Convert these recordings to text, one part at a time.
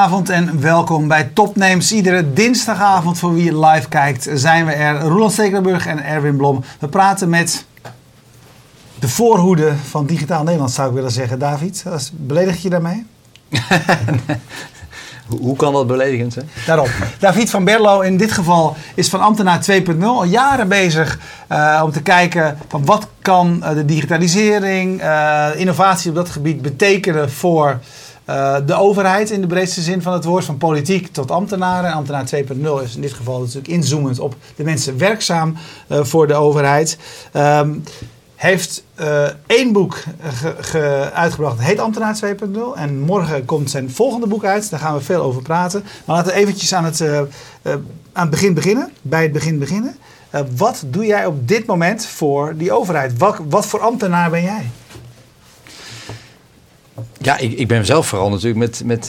Goedenavond en welkom bij Topnames. Iedere dinsdagavond voor wie live kijkt zijn we er. Roland Stekelenburg en Erwin Blom. We praten met de voorhoede van Digitaal Nederland zou ik willen zeggen. David, beledig je daarmee? Hoe kan dat beledigend zijn? Daarom. David van Berlo in dit geval is van ambtenaar 2.0 al jaren bezig uh, om te kijken van wat kan uh, de digitalisering, uh, innovatie op dat gebied betekenen voor de overheid in de breedste zin van het woord, van politiek tot ambtenaren. Ambtenaar 2.0 is in dit geval natuurlijk inzoomend op de mensen werkzaam voor de overheid. Um, heeft uh, één boek ge, uitgebracht. Het heet Ambtenaar 2.0. En morgen komt zijn volgende boek uit. Daar gaan we veel over praten. Maar laten we eventjes aan het, aan begin beginnen. Bij het begin beginnen. wat doe jij op dit moment voor die overheid? Wat, wat voor ambtenaar ben jij? Ja, ik, ik ben zelf vooral natuurlijk met, met,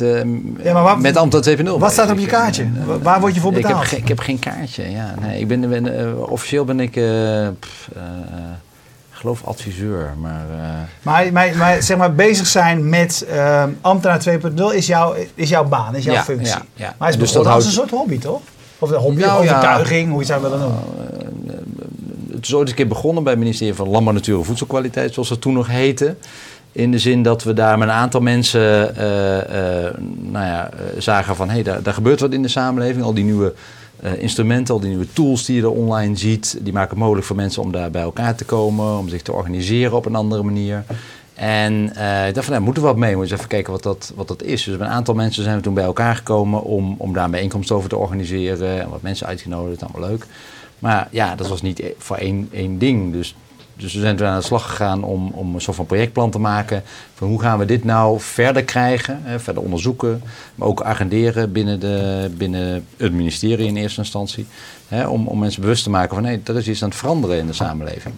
ja, maar wat, met Ambtenaar 2.0. Wat staat op je kaartje? Waar word je voor betaald? Ik heb, ik heb geen kaartje. Ja, nee, ik ben, ben officieel ben ik... Pff, geloof adviseur, maar... Maar, maar, maar, zeg maar bezig zijn met ambtenaar 2.0 is, jouw is jouw baan, is jouw ja, functie. Ja, ja. Maar is dus dat als een soort hobby, toch? Of een hobby, nou, overtuiging, hoe je zou willen noemen. Het is ooit een keer begonnen bij het ministerie van Landbouw, Natuur en Voedselkwaliteit, zoals dat toen nog heette. In de zin dat we daar met een aantal mensen nou ja, zagen van... hé, hey, daar, daar gebeurt wat in de samenleving. Al die nieuwe instrumenten, al die nieuwe tools die je er online ziet, die maken het mogelijk voor mensen om daar bij elkaar te komen, om zich te organiseren op een andere manier. En uh, ik dacht van, nou, moeten we wat mee, we eens even kijken wat dat, wat dat is. Dus met een aantal mensen zijn we toen bij elkaar gekomen om, om daar een bijeenkomst over te organiseren en wat mensen uitgenodigd, allemaal leuk. Maar ja, dat was niet voor één, één ding. Dus dus we zijn toen aan de slag gegaan om, om een soort van projectplan te maken. Van hoe gaan we dit nou verder krijgen, hè, verder onderzoeken, maar ook agenderen binnen, de, binnen het ministerie in eerste instantie. Hè, om, om mensen bewust te maken van nee, er is iets aan het veranderen in de samenleving.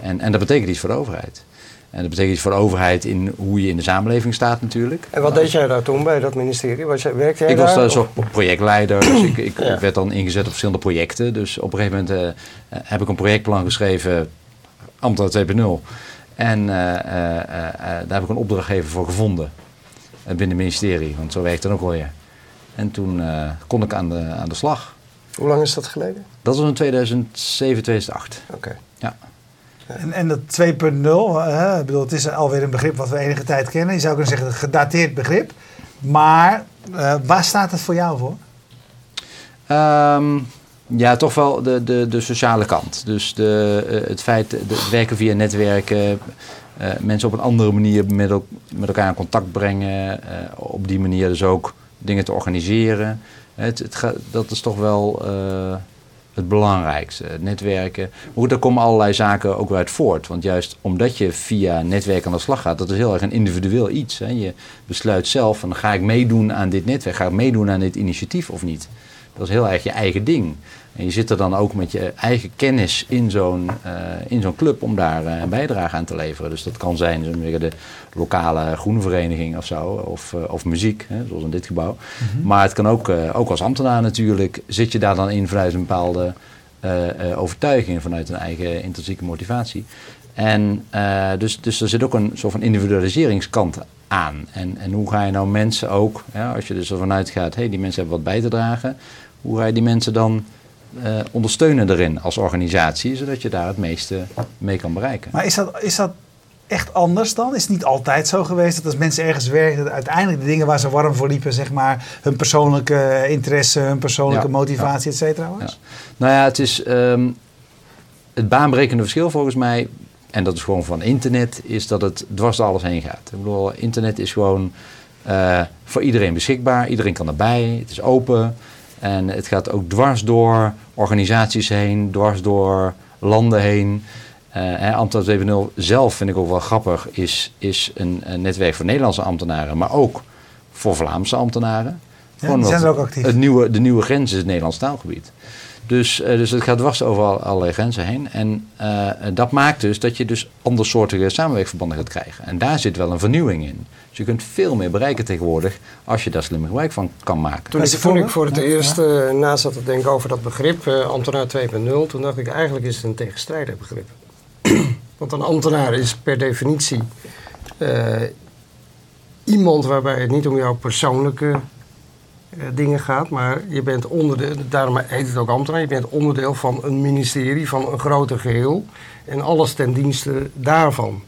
En, en dat betekent iets voor de overheid. En dat betekent iets voor de overheid in hoe je in de samenleving staat natuurlijk. En wat deed jij daar toen bij dat ministerie? Was jij, werkte jij ik daar? was daar zo projectleider, dus ik, ik, werd dan ingezet op verschillende projecten. Dus op een gegeven moment uh, heb ik een projectplan geschreven Ambtenaar 2.0. En uh, daar heb ik een opdrachtgever voor gevonden binnen het ministerie, want zo werkt het ook wel weer. En toen kon ik aan de, aan de slag. Hoe lang is dat geleden? Dat was in 2007, 2008. Oké. Ja. En, en dat 2.0, ik bedoel, het is alweer een begrip wat we enige tijd kennen. Je zou kunnen zeggen een gedateerd begrip. Maar uh, waar staat het voor jou voor? Um, ja, toch wel de, de, de sociale kant. Dus de, uh, het feit, het werken via netwerken, uh, mensen op een andere manier met, met elkaar in contact brengen. Uh, op die manier dus ook dingen te organiseren. Het, het dat is toch wel het belangrijkste. Netwerken. Maar goed, daar komen allerlei zaken ook uit voort. Want juist omdat je via netwerken aan de slag gaat, dat is heel erg een individueel iets. Hè. Je besluit zelf van ga ik meedoen aan dit netwerk, ga ik meedoen aan dit initiatief of niet. Dat is heel erg je eigen ding. En je zit er dan ook met je eigen kennis in zo'n uh, in zo'n club om daar uh, een bijdrage aan te leveren. Dus dat kan zijn de lokale groenvereniging of zo, of, uh, of muziek, hè, zoals in dit gebouw. Mm -hmm. Maar het kan ook, ook als ambtenaar natuurlijk, zit je daar dan in vanuit een bepaalde overtuiging, vanuit een eigen intrinsieke motivatie. En dus, dus er zit ook een soort van individualiseringskant aan. En, en hoe ga je nou mensen ook, ja, als je er zo vanuit gaat, hé, hey, die mensen hebben wat bij te dragen, hoe ga je die mensen dan uh, ondersteunen erin als organisatie, zodat je daar het meeste mee kan bereiken. Maar is dat, is dat echt anders dan? Is het niet altijd zo geweest dat als mensen ergens werken, uiteindelijk de dingen waar ze warm voor liepen, zeg maar, hun persoonlijke interesse, hun persoonlijke motivatie, ja. et cetera was? Ja. Nou ja, het is um, het baanbrekende verschil volgens mij, en dat is gewoon van internet, is dat het dwars door alles heen gaat. Ik bedoel, internet is gewoon uh, voor iedereen beschikbaar, iedereen kan erbij, het is open. En het gaat ook dwars door organisaties heen, dwars door landen heen. Uh, Ambtenaar 2.0 zelf vind ik ook wel grappig, is, is een, een, netwerk voor Nederlandse ambtenaren, maar ook voor Vlaamse ambtenaren. Ja, die zijn er ook actief. Het nieuwe, de nieuwe grens is het Nederlands taalgebied. Dus, uh, dus het gaat dwars over al, allerlei grenzen heen. En uh, dat maakt dus dat je dus andersoortige samenwerksverbanden gaat krijgen. En daar zit wel een vernieuwing in. Dus je kunt veel meer bereiken tegenwoordig als je daar slim gebruik van kan maken. Toen ik, toen ik voor het eerst uh, na zat te denken over dat begrip, ambtenaar 2.0, toen dacht ik eigenlijk is het een tegenstrijdig begrip. Want een ambtenaar is per definitie iemand waarbij het niet om jouw persoonlijke eh, dingen gaat. Maar je bent onderdeel, daarom heet het ook ambtenaar, je bent onderdeel van een ministerie, van een groter geheel. En alles ten dienste daarvan.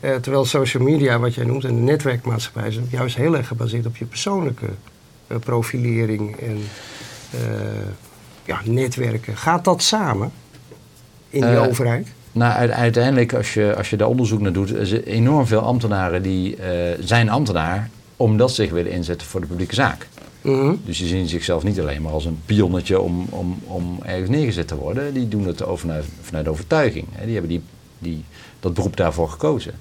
Eh, terwijl social media, wat jij noemt, en de netwerkmaatschappij, is juist heel erg gebaseerd op je persoonlijke eh, profilering en eh, ja, netwerken. Gaat dat samen in die Eh, overheid? Nou, uite- uiteindelijk, als je, als je daar onderzoek naar doet, er zijn enorm veel ambtenaren die eh, zijn ambtenaar omdat ze zich willen inzetten voor de publieke zaak. Mhm. Dus die zien zichzelf niet alleen maar als een pionnetje om, om, om ergens neergezet te worden. Die doen het vanuit, vanuit overtuiging. Die hebben die, die, dat beroep daarvoor gekozen.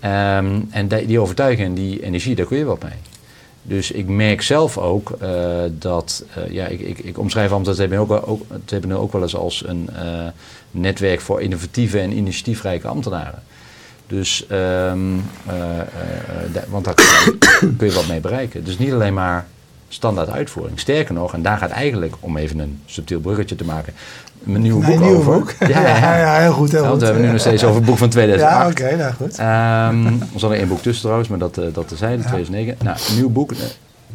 Ehm, en die, die overtuiging en die energie, daar kun je wat mee. Dus ik merk zelf ook eh, dat, eh, ja, ik, ik, ik omschrijf Amsterdam TBN ook, ook, TBN ook wel eens als een eh, netwerk voor innovatieve en initiatiefrijke ambtenaren. Dus, ehm, eh, eh, eh, want daar kun je wat mee bereiken. Dus niet alleen maar standaard uitvoering. Sterker nog, en daar gaat eigenlijk, om even een subtiel bruggetje te maken, mijn nieuwe Nee, boek nieuwe over. boek. Ja, ja, Ja, ja. ja, heel goed, heel Ja, want goed. we hebben nu nog steeds over het boek van Ja, 2008. oké, nou goed. Ehm, er zat er één boek tussen trouwens, maar dat, eh, dat terzijde, 2009. Nou, een nieuw boek. eh,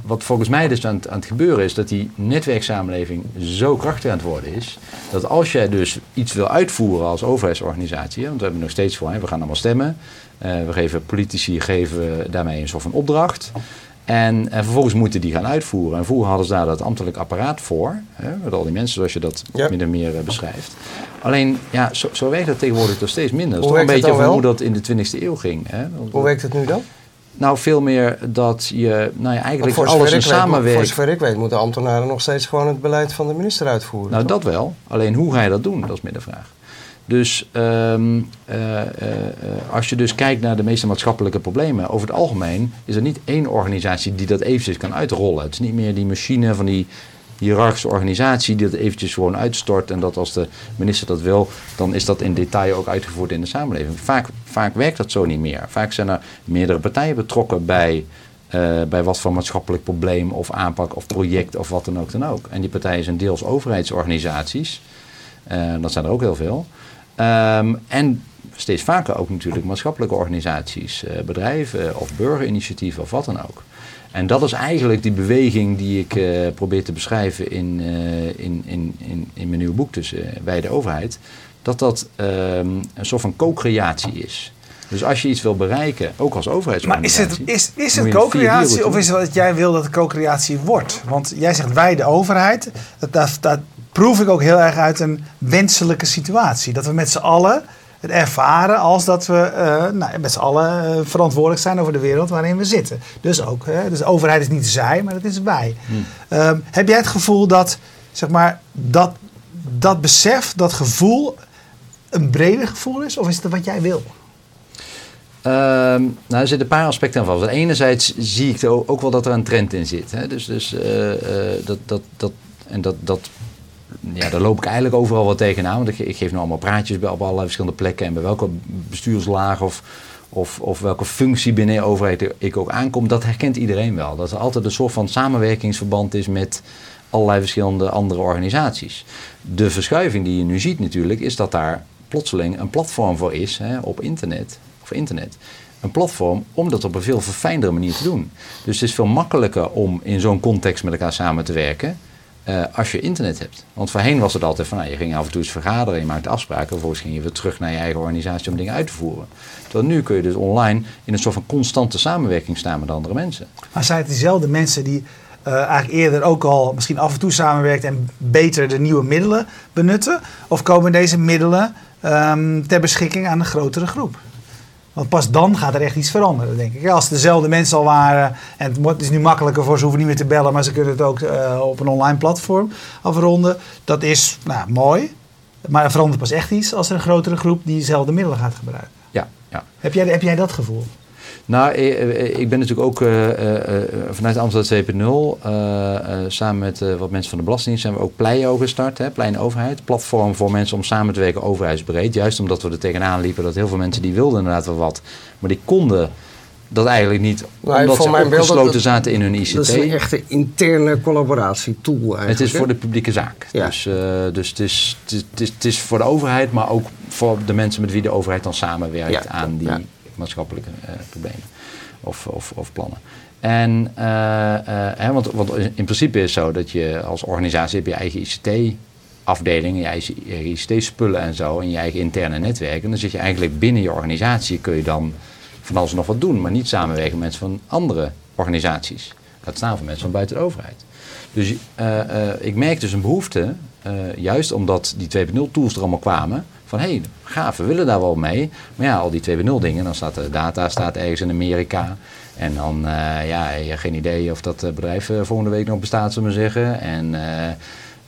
Wat volgens mij dus aan, het- aan het gebeuren is, dat die netwerksamenleving zo krachtig aan het worden is, dat als jij dus iets wil uitvoeren als overheidsorganisatie, want we hebben nog steeds voor, hè, we gaan allemaal stemmen, eh, we geven politici geven daarmee een soort van opdracht. En, en vervolgens moeten die gaan uitvoeren. En vroeger hadden ze daar dat ambtelijk apparaat voor. Hè, met al die mensen zoals je dat Ja. min of meer eh, beschrijft. Alleen, ja, zo, zo werkt dat tegenwoordig toch steeds minder. Dat is toch een beetje van hoe dat in de 20e eeuw ging. Hè? Hoe werkt het nu dan? nou, veel meer dat je nou ja, eigenlijk voor alles in weet, voor samenwerking... zover ik weet moeten ambtenaren nog steeds gewoon het beleid van de minister uitvoeren. Nou, toch? dat wel. Alleen hoe ga je dat doen, dat is meer de vraag. Dus ehm, eh, eh, als je dus kijkt naar de meeste maatschappelijke problemen, over het algemeen is er niet één organisatie die dat eventjes kan uitrollen. Het is niet meer die machine van die hiërarchische organisatie die dat eventjes gewoon uitstort en dat als de minister dat wil, dan is dat in detail ook uitgevoerd in de samenleving. Vaak, vaak werkt dat zo niet meer. Vaak zijn er meerdere partijen betrokken bij, eh, bij wat voor maatschappelijk probleem of aanpak of project of wat dan ook dan ook. En die partijen zijn deels overheidsorganisaties. Dat zijn er ook heel veel. Ehm, en steeds vaker ook natuurlijk maatschappelijke organisaties, eh, bedrijven of burgerinitiatieven of wat dan ook. En dat is eigenlijk die beweging die ik eh, probeer te beschrijven in, eh, in, in, in, in mijn nieuwe boek tussen uh, wij de overheid. Dat dat ehm, een soort van co-creatie is. Dus als je iets wil bereiken, ook als Maar is overheidsorganisatie... het, is, is het co-creatie of is het dat jij wil dat het co-creatie wordt? Want jij zegt wij de overheid. Dat, dat, dat proef ik ook heel erg uit een wenselijke situatie. Dat we met z'n allen het ervaren als dat we eh, nou, met z'n allen eh, verantwoordelijk zijn over de wereld waarin we zitten. Dus ook, hè, dus de overheid is niet zij, maar dat is wij. Hmm. Ehm, heb jij het gevoel dat, zeg maar, dat, dat besef, dat gevoel een breder gevoel is? Of is het wat jij wil? Ehm, nou, er zitten een paar aspecten aan vast. Enerzijds zie ik ook wel dat er een trend in zit. Hè? Dus, dus eh, dat, dat, dat, en dat, dat, ja, daar loop ik eigenlijk overal wat tegenaan. Want ik, ik geef nu allemaal praatjes bij, op allerlei verschillende plekken. En bij welke bestuurslaag of, of, of welke functie binnen de overheid ik ook aankom. Dat herkent iedereen wel. Dat er altijd een soort van samenwerkingsverband is met allerlei verschillende andere organisaties. De verschuiving die je nu ziet natuurlijk, is dat daar plotseling een platform voor is hè, op internet. Of internet. Een platform om dat op een veel verfijndere manier te doen. Dus het is veel makkelijker om in zo'n context met elkaar samen te werken. Uh, als je internet hebt. Want voorheen was het altijd van, nou, je ging af en toe eens vergaderen, je maakte afspraken, vervolgens ging je weer terug naar je eigen organisatie om dingen uit te voeren. Terwijl nu kun je dus online in een soort van constante samenwerking staan met andere mensen. Maar zijn het diezelfde mensen die uh, eigenlijk eerder ook al misschien af en toe samenwerkt en beter de nieuwe middelen benutten? Of komen deze middelen um, ter beschikking aan een grotere groep? Want pas dan gaat er echt iets veranderen, denk ik. Als het dezelfde mensen al waren en het is nu makkelijker voor ze, hoeven niet meer te bellen, maar ze kunnen het ook uh, op een online platform afronden. Dat is nou, mooi, maar er verandert pas echt iets als er een grotere groep diezelfde middelen gaat gebruiken. Ja, ja. Heb, jij, heb jij dat gevoel? Nou, ik ben natuurlijk ook uh, uh, vanuit Amsterdam 2.0, samen met wat mensen van de Belastingdienst, zijn we ook Pleio gestart, hè, Plein Overheid. Platform voor mensen om samen te werken overheidsbreed. Juist omdat we er tegenaan liepen dat heel veel mensen die wilden inderdaad wel wat, maar die konden dat eigenlijk niet, nou, omdat ze opgesloten dat, zaten in hun ICT. Dat is een echte interne collaboratietool eigenlijk. Het is voor de publieke zaak. Ja. Dus, uh, dus het, is, het, is, het is voor de overheid, maar ook voor de mensen met wie de overheid dan samenwerkt ja, aan die ja. Maatschappelijke eh, problemen of, of, of plannen. En, eh, eh, hè, want, want in principe is het zo dat je als organisatie heb je eigen ICT-afdeling, je eigen ICT-spullen en zo, en je eigen interne netwerk. En dan zit je eigenlijk binnen je organisatie, kun je dan van alles nog wat doen, maar niet samenwerken met mensen van andere organisaties. Laat staan van mensen van buiten de overheid. Dus ik merk dus een behoefte, eh, juist omdat die 2.0 tools er allemaal kwamen, van hé, hey, gaaf, we willen daar wel mee. Maar ja, al die 2.0 dingen, dan staat de data staat ergens in Amerika. En dan, eh, ja, geen idee of dat eh, bedrijf eh, volgende week nog bestaat, zullen we zeggen. En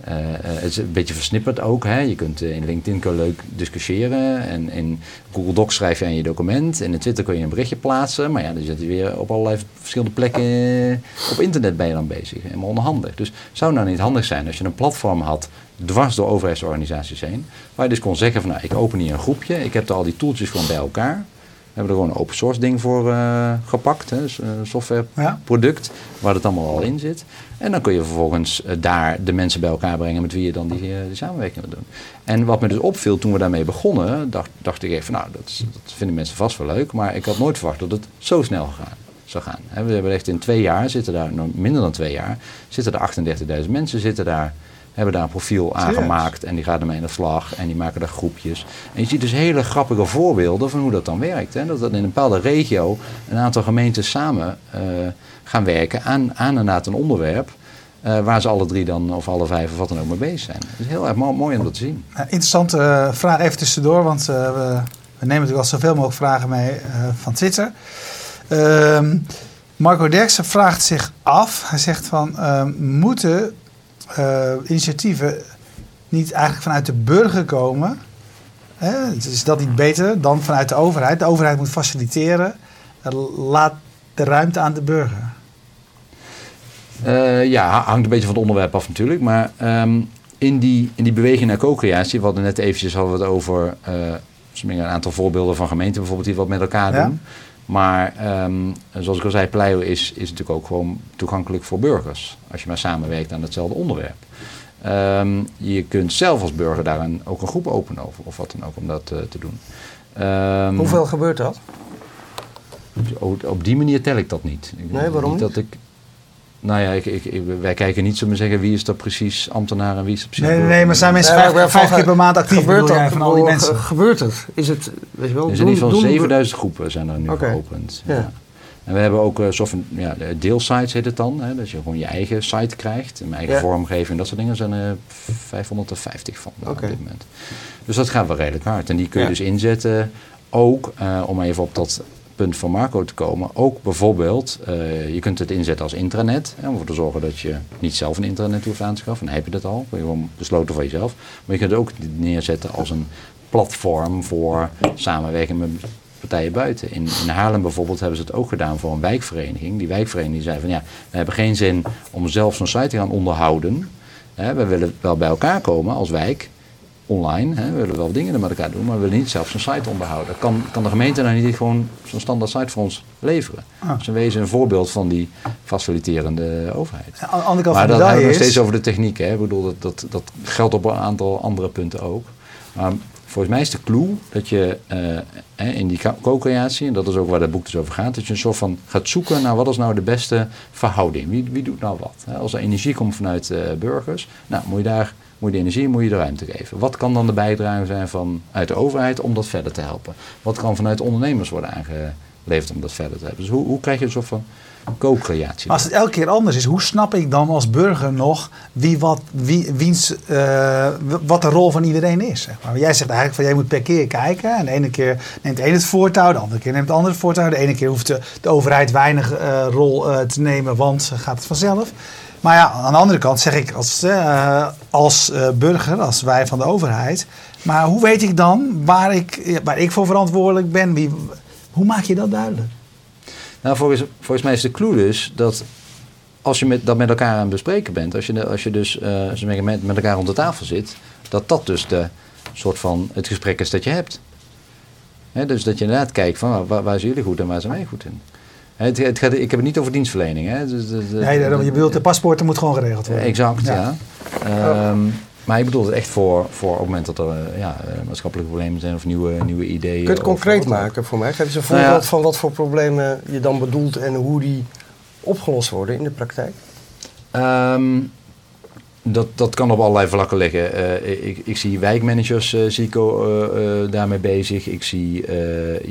het is een beetje versnipperd ook. Hè? Je kunt in LinkedIn kun leuk discussiëren. En in Google Docs schrijf je aan je document. En in Twitter kun je een berichtje plaatsen. Maar ja, dan zit je weer op allerlei verschillende plekken op internet ben je dan bezig. Helemaal onhandig. Dus zou nou niet handig zijn als je een platform had dwars door overheidsorganisaties heen. Waar je dus kon zeggen van nou, ik open hier een groepje. Ik heb er al die tooltjes gewoon bij elkaar. We hebben er gewoon een open source ding voor eh, gepakt. Hè, een softwareproduct waar het allemaal al in zit. En dan kun je vervolgens eh, daar de mensen bij elkaar brengen met wie je dan die, eh, samenwerking wil doen. En wat me dus opviel toen we daarmee begonnen, dacht, dacht ik even, nou, dat, dat vinden mensen vast wel leuk. Maar ik had nooit verwacht dat het zo snel zou gaan. We hebben echt in twee jaar, zitten daar, minder dan twee jaar, zitten er 38.000 mensen zitten daar hebben daar een profiel aangemaakt en die gaan ermee aan de slag en die maken daar groepjes. En je ziet dus hele grappige voorbeelden van hoe dat dan werkt. Hè? Dat, dat in een bepaalde regio een aantal gemeentes samen eh, gaan werken aan, aan inderdaad een onderwerp. eh, waar ze alle drie dan, of alle vijf of wat dan ook mee bezig zijn. Het is heel erg mo- mooi om dat te zien. Nou, interessante eh, vraag even tussendoor, want we, we nemen natuurlijk al zoveel mogelijk vragen mee van Twitter. Ehm, Marco Derksen vraagt zich af, hij zegt van, ehm, moeten eh, initiatieven niet eigenlijk vanuit de burger komen? Hè? Is dat niet beter dan vanuit de overheid? De overheid moet faciliteren, Eh, laat de ruimte aan de burger. Eh, ja, ha- hangt een beetje van het onderwerp af natuurlijk. Maar ehm, in, die, in die beweging naar co-creatie, we hadden net eventjes hadden we het over eh, een aantal voorbeelden van gemeenten bijvoorbeeld die wat met elkaar Ja. Maar ehm, zoals ik al zei, Pleio is, is natuurlijk ook gewoon toegankelijk voor burgers. Als je maar samenwerkt aan hetzelfde onderwerp. Ehm, je kunt zelf als burger daar een, ook een groep openen of, of wat dan ook om dat eh, te doen. Ehm, Hoeveel gebeurt dat? op, op die manier tel ik dat niet. Ik Nee, waarom niet? Dat ik, nou ja, ik, ik, wij kijken niet zo maar zeggen wie is dat precies ambtenaar en wie is dat precies Nee, nee, maar zijn mensen Nee, vijf, keer per maand actief Gebeurt dat? van al die Ge- mensen? Gebeurt het? Is het, weet je wel, Er zijn iets van doen- 7000 groepen zijn er nu geopend. Ja. Ja. En we hebben ook uh, software, ja, de deelsites heet het dan. Hè, dat je gewoon je eigen site krijgt. Een eigen Ja. vormgeving, dat soort dingen. Er zijn er 550 van eh, op dit moment. Dus dat gaat wel redelijk hard. En die kun je Ja. dus inzetten. Ook, eh, om even op dat punt van Marco te komen. Ook bijvoorbeeld, eh, je kunt het inzetten als intranet. Hè, om ervoor te zorgen dat je niet zelf een intranet hoeft aan te schaffen. Dan heb je dat al. Ben je gewoon besloten voor jezelf. Maar je kunt het ook neerzetten als een platform voor samenwerking met partijen buiten. In, in Haarlem bijvoorbeeld hebben ze het ook gedaan voor een wijkvereniging. Die wijkvereniging zei van ja, we hebben geen zin om zelf zo'n site te gaan onderhouden. Hè, we willen wel bij elkaar komen als wijk, online. Hè, we willen wel dingen met elkaar doen, maar we willen niet zelf zo'n site onderhouden. Kan, kan de gemeente nou niet gewoon zo'n standaard site voor ons leveren? Ah. Dus in wezen een voorbeeld van die faciliterende overheid. Aan de andere kant Maar van de dat hebben we nog steeds over de techniek. Hè. Ik bedoel, dat, dat, dat geldt op een aantal andere punten ook. Maar volgens mij is de clue dat je eh, in die co- co-creatie, en dat is ook waar het boek dus over gaat, dat je een soort van gaat zoeken naar wat is nou de beste verhouding. Wie, wie doet nou wat? Als er energie komt vanuit eh, burgers, nou moet je daar moet je de energie moet je de ruimte geven. Wat kan dan de bijdrage zijn van, uit de overheid om dat verder te helpen? Wat kan vanuit de ondernemers worden aangeleverd om dat verder te helpen? Dus hoe, hoe krijg je een soort van co-creatie? Als het elke keer anders is, hoe snap ik dan als burger nog wie wat, wie, wiens, eh, wat de rol van iedereen is? Maar. Jij zegt eigenlijk van jij moet per keer kijken. En de ene keer neemt de een het voortouw, de andere keer neemt de ander het voortouw. De ene keer hoeft de, de overheid weinig eh, rol eh, te nemen, want gaat het vanzelf. Maar ja, aan de andere kant zeg ik als, eh, als eh, burger, als wij van de overheid. Maar hoe weet ik dan waar ik, waar ik voor verantwoordelijk ben? Wie, hoe maak je dat duidelijk? Nou, volgens, volgens mij is de clue dus dat als je met, dat met elkaar aan het bespreken bent, als je, als je dus je met, elkaar rond de tafel zit, dat dat dus de soort van het gesprek is dat je hebt. Dus dat je inderdaad kijkt van waar, waar zijn jullie goed en waar zijn wij goed in. Hè, Het, het gaat, ik heb het niet over dienstverlening. Hè. Dus, de- de- Nee, de- je bedoelt de paspoorten moet gewoon geregeld worden. Exact, ja. Ja. Ehm, maar ik bedoel het echt voor, voor op het moment dat er eh, ja, eh, maatschappelijke problemen zijn of nieuwe, nieuwe ideeën. Kun je het concreet maken voor mij? Geef eens een Nou ja. voorbeeld van wat voor problemen je dan bedoelt en hoe die opgelost worden in de praktijk. Ehm, dat, dat kan op allerlei vlakken liggen. Eh, ik, ik zie wijkmanagers eh, zie ik, eh, eh, daarmee bezig. Ik zie, eh,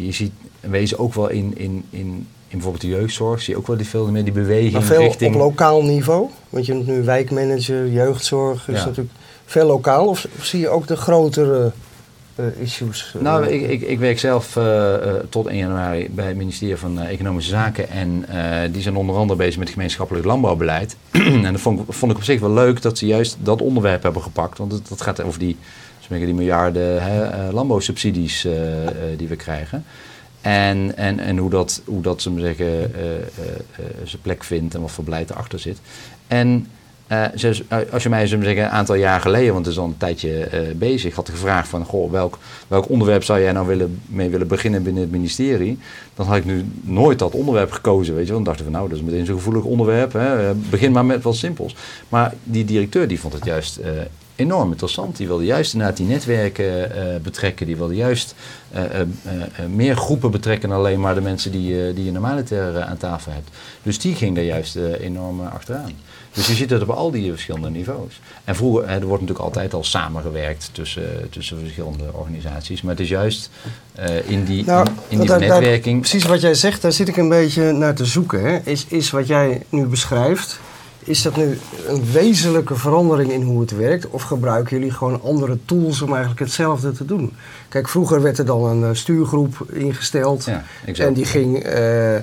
je ziet wezen ook wel in, in, in, in bijvoorbeeld de jeugdzorg, zie je ook wel die veel meer die beweging Maar veel richting... op lokaal niveau. Want je noemt nu wijkmanager, jeugdzorg. is Ja. natuurlijk veel lokaal. Of, of zie je ook de grotere eh, issues? eh, Nou, ik, ik, ik werk zelf eh, tot 1 januari bij het ministerie van Economische Zaken. En die zijn onder andere bezig met gemeenschappelijk landbouwbeleid. en dat vond, ik- vond ik op zich wel leuk dat ze juist dat onderwerp hebben gepakt. Want het, dat gaat over die, die miljarden hè, landbouwsubsidies die we krijgen. En, en, en hoe dat, hoe dat ze zeggen, eh, eh, eh, zijn plek vindt en wat voor beleid erachter zit. En als je mij zeggen, een aantal jaar geleden, want het is al een tijdje eh, bezig, had gevraagd van, goh, welk, welk onderwerp zou jij nou willen, mee willen beginnen binnen het ministerie? Dan had ik nu nooit dat onderwerp gekozen, weet je. Dan dachten we, nou, dat is meteen zo'n gevoelig onderwerp, hè. Begin maar met wat simpels. Maar die directeur, die vond het juist enorm interessant. Die wilde juist inderdaad die netwerken eh, betrekken, die wilde juist eh, eh, meer groepen betrekken dan alleen maar de mensen die, die je normaliter eh, aan tafel hebt. Dus die ging daar juist enorm achteraan. Dus je ziet het op al die verschillende niveaus. En vroeger, er wordt natuurlijk altijd al samengewerkt tussen, tussen verschillende organisaties. Maar het is juist in die, Nou, in, in die daar- daar- netwerking. precies wat jij zegt, daar zit ik een beetje naar te zoeken. Hè. Is, is wat jij nu beschrijft, is dat nu een wezenlijke verandering in hoe het werkt? Of gebruiken jullie gewoon andere tools om eigenlijk hetzelfde te doen? Kijk, vroeger werd er dan een eh, stuurgroep ingesteld. Ja. En die ging eh, eh,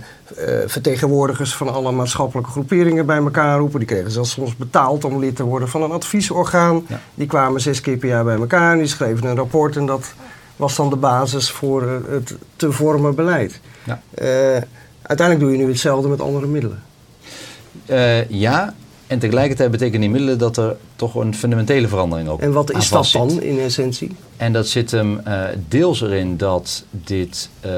vertegenwoordigers van alle maatschappelijke groeperingen bij elkaar roepen. Die kregen zelfs soms betaald om lid te worden van een adviesorgaan. Ja. Die kwamen zes keer per jaar bij elkaar en die schreven een rapport. En dat was dan de basis voor het te vormen beleid. Ja. Uiteindelijk doe je nu hetzelfde met andere middelen. Eh, ja, en tegelijkertijd betekenen die middelen dat er toch een fundamentele verandering ook En wat is dat dan in essentie? En dat zit hem eh, deels erin dat dit, eh,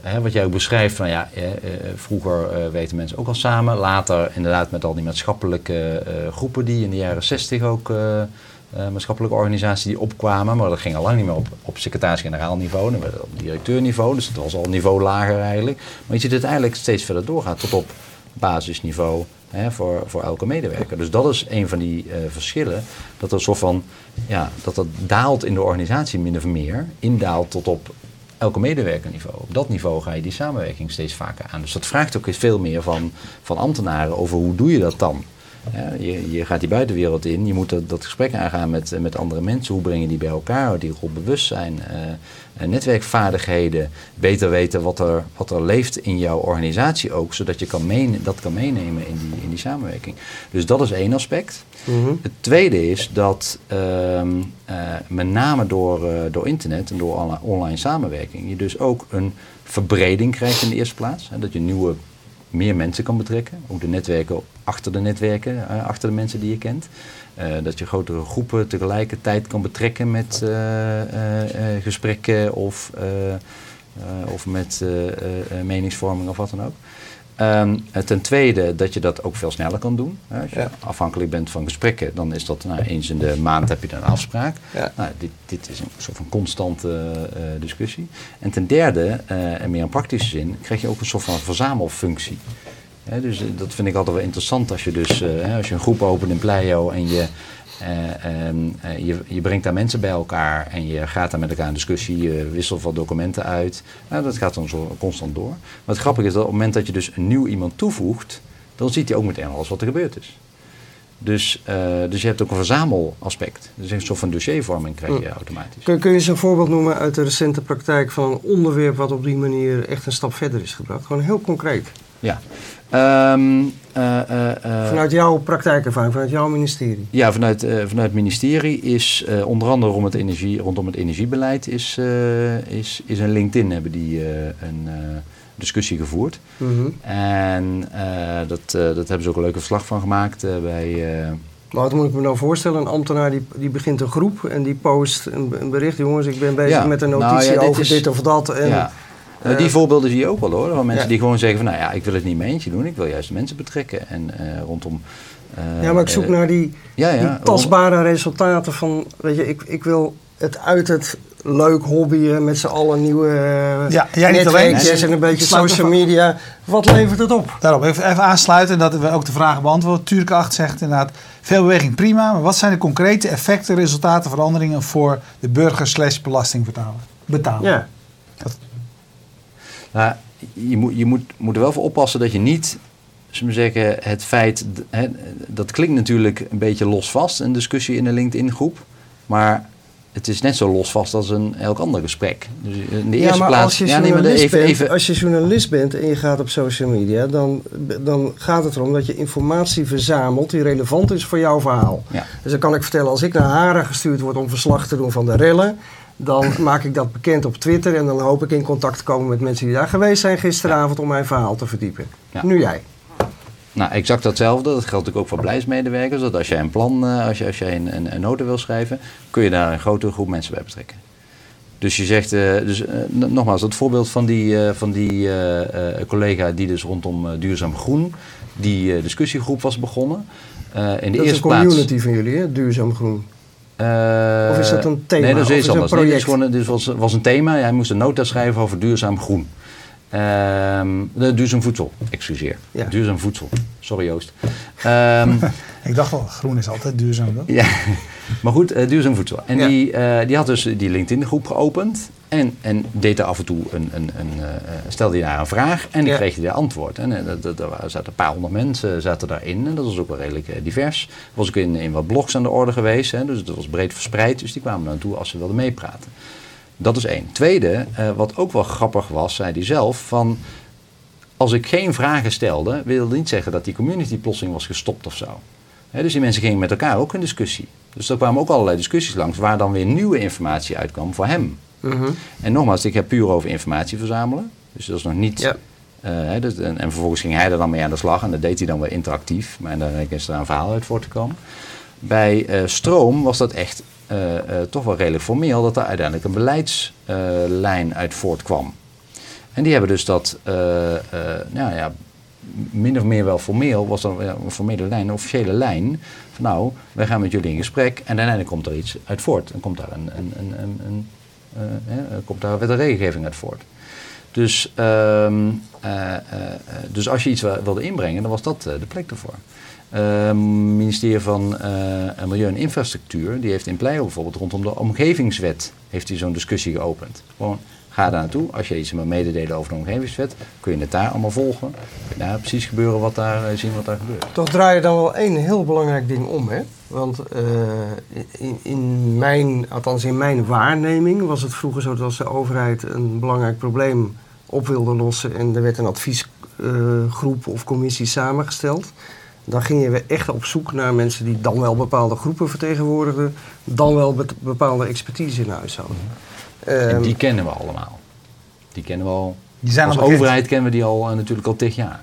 hè, wat jij ook beschrijft, van ja, eh, eh, vroeger weten mensen ook al samen. Later inderdaad met al die maatschappelijke groepen die in de jaren zestig ook, maatschappelijke organisaties die opkwamen. Maar dat ging al lang niet meer op, op secretaris-generaal niveau, dan werd het op directeurniveau. Dus het was al een niveau lager eigenlijk. Maar je ziet het eigenlijk steeds verder doorgaan tot op basisniveau voor, voor elke medewerker. Dus dat is een van die eh, verschillen. Dat er soort van, ja, dat dat daalt in de organisatie min of meer. Indaalt tot op elke medewerkerniveau. Op dat niveau ga je die samenwerking steeds vaker aan. Dus dat vraagt ook veel meer van, van ambtenaren over hoe doe je dat dan. Ja, je, je gaat die buitenwereld in, je moet dat, dat gesprek aangaan met, eh, met andere mensen. Hoe breng je die bij elkaar? Die rolbewustzijn, eh, netwerkvaardigheden. Beter weten wat er, wat er leeft in jouw organisatie ook, zodat je kan meen, dat kan meenemen in die, in die samenwerking. Dus dat is één aspect. Het tweede is dat ehm, eh, met name door, door internet en door online samenwerking je dus ook een verbreding krijgt in de eerste plaats. Hè, dat je nieuwe, meer mensen kan betrekken. Ook de netwerken achter de netwerken, eh, achter de mensen die je kent. Eh, dat je grotere groepen tegelijkertijd kan betrekken met eh, gesprekken of, of met meningsvorming of wat dan ook. Eh, ten tweede dat je dat ook veel sneller kan doen. Hè. Als je Ja. afhankelijk bent van gesprekken, dan is dat nou, eens in de maand heb je dan een afspraak. Ja. Nou, dit, dit is een soort van constante eh, discussie. En ten derde, eh, en meer in praktische zin, krijg je ook een soort van verzamelfunctie. Hè, dus eh, dat vind ik altijd wel interessant als je dus als je een groep opent in Pleio en je, eh, ehm, eh, je, je brengt daar mensen bij elkaar en je gaat daar met elkaar in discussie, je wisselt wat documenten uit. Nou, dat gaat dan zo constant door. Maar het grappige is dat op het moment dat je dus een nieuw iemand toevoegt, dan ziet hij ook meteen alles wat er gebeurd is. Dus, eh, dus je hebt ook een verzamelaspect. Dus een soort van dossiervorming krijg je automatisch. Kun, kun je eens een voorbeeld noemen uit de recente praktijk van een onderwerp wat op die manier echt een stap verder is gebracht? Gewoon heel concreet. Ja. Ehm, eh, eh, eh, Vanuit jouw praktijkervaring, vanuit jouw ministerie. Ja, vanuit, vanuit het ministerie is onder andere rondom het, energie, rondom het energiebeleid is, is, is een LinkedIn hebben die een discussie gevoerd. Mhm. En dat, dat hebben ze ook een leuke verslag van gemaakt bij... Maar wat moet ik me nou voorstellen? Een ambtenaar die, die begint een groep en die post een, een bericht. Jongens, ik ben bezig Ja, met een nou notitie ja, dit over is- dit of dat. En ja. Nou, die Eh, voorbeelden zie je ook wel hoor. Van mensen Ja. die gewoon zeggen van nou ja, ik wil het niet mijn eentje doen. Ik wil juist mensen betrekken. En eh, rondom... eh, ja, maar ik zoek eh, naar die, ja, ja, die rond- tastbare resultaten van, weet je, ik, ik wil het uit het leuk hobbyen met z'n allen nieuwe eh, Ja, jij niet alleen. netwerkjes en een beetje social media. Wat levert het op? Daarop even, even aansluiten dat we ook de vragen beantwoorden. Turk 8 zegt inderdaad, veel beweging prima, maar wat zijn de concrete effecten, resultaten, veranderingen voor de burger slash belastingbetaler? Betalen. Ja. Nou, je moet, je moet, moet er wel voor oppassen dat je niet, zullen we zeggen, het feit, hè, dat klinkt natuurlijk een beetje losvast, een discussie in een LinkedIn-groep, maar het is net zo losvast als een elk ander gesprek. Dus in de ja, eerste maar plaats, als je, ja, nee, maar journalist even, bent, even, als je journalist bent en je gaat op social media, dan, dan gaat het erom dat je informatie verzamelt die relevant is voor jouw verhaal. ja. Dus dan kan ik vertellen, als ik naar Haren gestuurd word om verslag te doen van de rellen, dan maak ik dat bekend op Twitter en dan hoop ik in contact te komen met mensen die daar geweest zijn gisteravond om mijn verhaal te verdiepen. Ja. Nu jij. Nou, exact datzelfde. Dat geldt natuurlijk ook voor beleidsmedewerkers. Dat als jij een plan, eh, als, je, als jij een, een, een nota wil schrijven, kun je daar een grotere groep mensen bij betrekken. Dus je zegt, eh, dus, eh, nogmaals, dat voorbeeld van die, van die collega die dus rondom duurzaam groen, die discussiegroep was begonnen. Eh, in de Dat is een plaats. community van jullie, hè? duurzaam groen. Eh, Of is dat een thema? Nee, dat is iets anders. Dit is gewoon, dit was, was een thema. Hij moest een nota schrijven over duurzaam groen. Ehm, de duurzaam voedsel, excuseer. Ja. Duurzaam voedsel. Sorry Joost. Ehm, Ik dacht al, groen is altijd duurzaam. toch? ja, maar goed, eh, duurzaam voedsel. En Ja. die, eh, die had dus die LinkedIn-groep geopend. En, en deed er af en toe een, een, een, eh, stelde daar een vraag en die Ja. kreeg hij daar antwoord. En er zaten een paar honderd mensen zaten daarin. En dat was ook wel redelijk divers. Was ook in, in wat blogs aan de orde geweest. Hè, dus dat was breed verspreid. Dus die kwamen naartoe als ze wilden meepraten. Dat is één. Tweede, eh, wat ook wel grappig was, zei hij zelf, van als ik geen vragen stelde, wilde niet zeggen dat die community plotseling was gestopt of zo. Dus die mensen gingen met elkaar ook in discussie. Dus er kwamen ook allerlei discussies langs waar dan weer nieuwe informatie uitkwam voor hem. Mhm. En nogmaals, ik heb puur over informatie verzamelen. Dus dat is nog niet. Ja. eh, dus- en, en vervolgens ging hij er dan mee aan de slag en dat deed hij dan weer interactief. Maar daar is er een verhaal uit voor te komen. Bij eh, stroom was dat echt eh, eh, toch wel redelijk formeel dat er uiteindelijk een beleidslijn uit voortkwam. En die hebben dus dat, eh, nou ja, min of meer wel formeel, was dan een formele lijn, een officiële lijn. Van nou, wij gaan met jullie in gesprek en uiteindelijk komt er iets uit voort. En komt daar een, een, een, een, komt daar wet en regelgeving uit voort. Dus, ehm, eh, eh, eh, dus als je iets wilde inbrengen, dan was dat de plek ervoor. Het ministerie van eh, Milieu en Infrastructuur, die heeft in Pleio bijvoorbeeld rondom de omgevingswet, heeft zo'n discussie geopend. Gewoon, ga daar naartoe. Als je iets wil mededelen over de omgevingswet, kun je het daar allemaal volgen. Kun je daar precies gebeuren wat daar, eh, zien wat daar gebeurt. Toch draai je dan wel één heel belangrijk ding om, hè? Want eh, in, in mijn, althans in mijn waarneming, was het vroeger zo dat als de overheid een belangrijk probleem op wilde lossen en er werd een adviesgroep of commissie samengesteld, dan gingen we echt op zoek naar mensen die dan wel bepaalde groepen vertegenwoordigden, dan wel be- bepaalde expertise in huis hadden. En Ehm, die kennen we allemaal. Die kennen we al. Die zijn Als al overheid kennen we die al eh, natuurlijk al tig jaar.